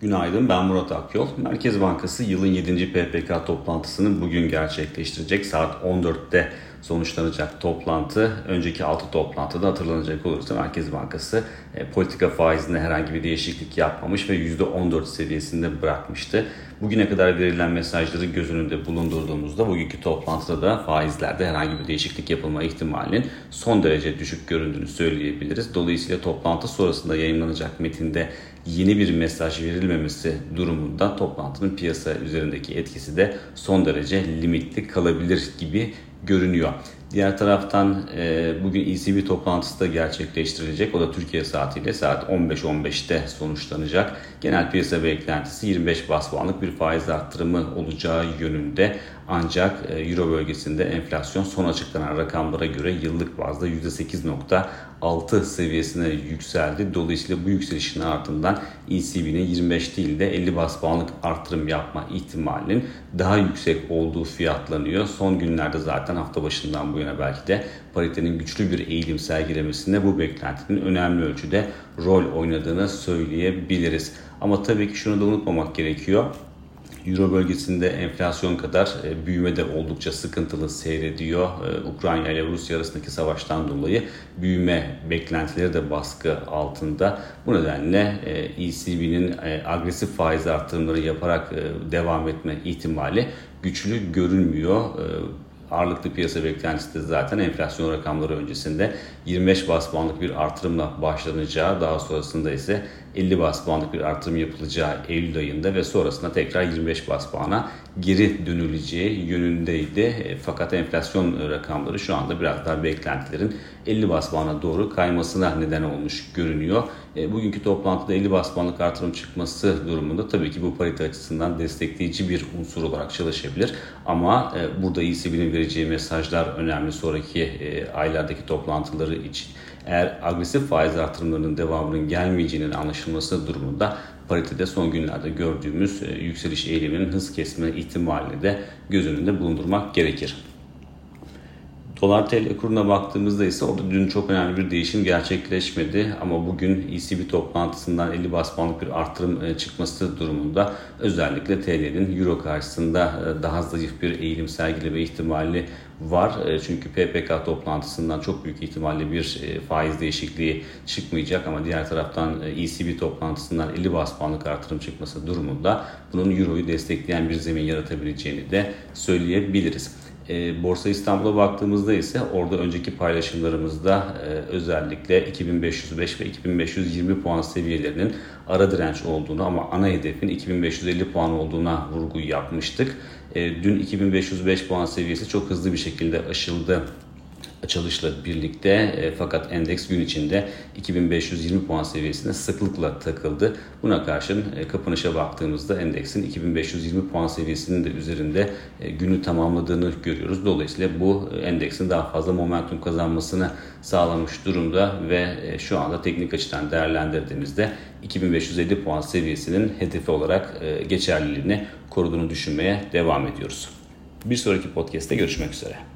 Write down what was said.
Günaydın ben Murat Akyol. Merkez Bankası yılın 7. PPK toplantısını bugün gerçekleştirecek. Saat 14'te sonuçlanacak toplantı. Önceki 6 toplantıda hatırlanacak olursa Merkez Bankası e, politika faizinde herhangi bir değişiklik yapmamış ve %14 seviyesinde bırakmıştı. Bugüne kadar verilen mesajları göz önünde bulundurduğumuzda bugünkü toplantıda da faizlerde herhangi bir değişiklik yapılma ihtimalinin son derece düşük göründüğünü söyleyebiliriz. Dolayısıyla toplantı sonrasında yayınlanacak metinde yeni bir mesaj verilmemesi durumunda toplantının piyasa üzerindeki etkisi de son derece limitli kalabilir gibi görünüyor. Diğer taraftan e, bugün ECB toplantısı da gerçekleştirilecek. O da Türkiye saatiyle saat 15.15'te sonuçlanacak. Genel piyasa beklentisi 25 bas puanlık bir faiz arttırımı olacağı yönünde. Ancak e, Euro bölgesinde enflasyon son açıklanan rakamlara göre yıllık bazda %8.6 seviyesine yükseldi. Dolayısıyla bu yükselişin ardından ECB'nin 25 değil de 50 bas puanlık arttırım yapma ihtimalinin daha yüksek olduğu fiyatlanıyor. Son günlerde zaten hafta başından bu yana belki de paritenin güçlü bir eğilim sergilemesinde bu beklentinin önemli ölçüde rol oynadığını söyleyebiliriz. Ama tabii ki şunu da unutmamak gerekiyor. Euro bölgesinde enflasyon kadar e, büyüme de oldukça sıkıntılı seyrediyor. E, Ukrayna ile Rusya arasındaki savaştan dolayı büyüme beklentileri de baskı altında. Bu nedenle ECB'nin e agresif faiz artırımları yaparak devam etme ihtimali güçlü görünmüyor ağırlıklı piyasa beklentisi de zaten enflasyon rakamları öncesinde 25 bas puanlık bir artırımla başlanacağı daha sonrasında ise 50 bas puanlık bir artırım yapılacağı Eylül ayında ve sonrasında tekrar 25 bas puana geri dönüleceği yönündeydi. E, fakat enflasyon rakamları şu anda biraz daha beklentilerin 50 bas puana doğru kaymasına neden olmuş görünüyor. E, bugünkü toplantıda 50 bas puanlık artırım çıkması durumunda tabii ki bu parite açısından destekleyici bir unsur olarak çalışabilir. Ama e, burada ECB'nin vereceği mesajlar önemli sonraki aylardaki toplantıları için. Eğer agresif faiz artırımlarının devamının gelmeyeceğinin anlaşılması durumunda paritede son günlerde gördüğümüz e, yükseliş eğiliminin hız kesme ihtimalini de göz önünde bulundurmak gerekir. Dolar TL kuruna baktığımızda ise orada dün çok önemli bir değişim gerçekleşmedi ama bugün ECB toplantısından 50 bas puanlık bir artırım e, çıkması durumunda özellikle TL'nin euro karşısında e, daha zayıf bir eğilim sergileme ihtimali var. E, çünkü PPK toplantısından çok büyük ihtimalle bir faiz değişikliği çıkmayacak ama diğer taraftan ECB toplantısından 50 bas puanlık artırım çıkması durumunda bunun euroyu destekleyen bir zemin yaratabileceğini de söyleyebiliriz. E, Borsa İstanbul'a baktığımızda ise orada önceki paylaşımlarımızda e, özellikle 2505 ve 2520 puan seviyelerinin ara direnç olduğunu ama ana hedefin 2550 puan olduğuna vurgu yapmıştık. E, dün 2505 puan seviyesi çok hızlı bir şekilde aşıldı açılışla birlikte e, fakat endeks gün içinde 2520 puan seviyesine sıklıkla takıldı. Buna karşın e, kapanışa baktığımızda endeksin 2520 puan seviyesinin de üzerinde e, günü tamamladığını görüyoruz. Dolayısıyla bu e, endeksin daha fazla momentum kazanmasını sağlamış durumda ve e, şu anda teknik açıdan değerlendirdiğimizde 2550 puan seviyesinin hedefi olarak e, geçerliliğini koruduğunu düşünmeye devam ediyoruz. Bir sonraki podcast'te görüşmek üzere.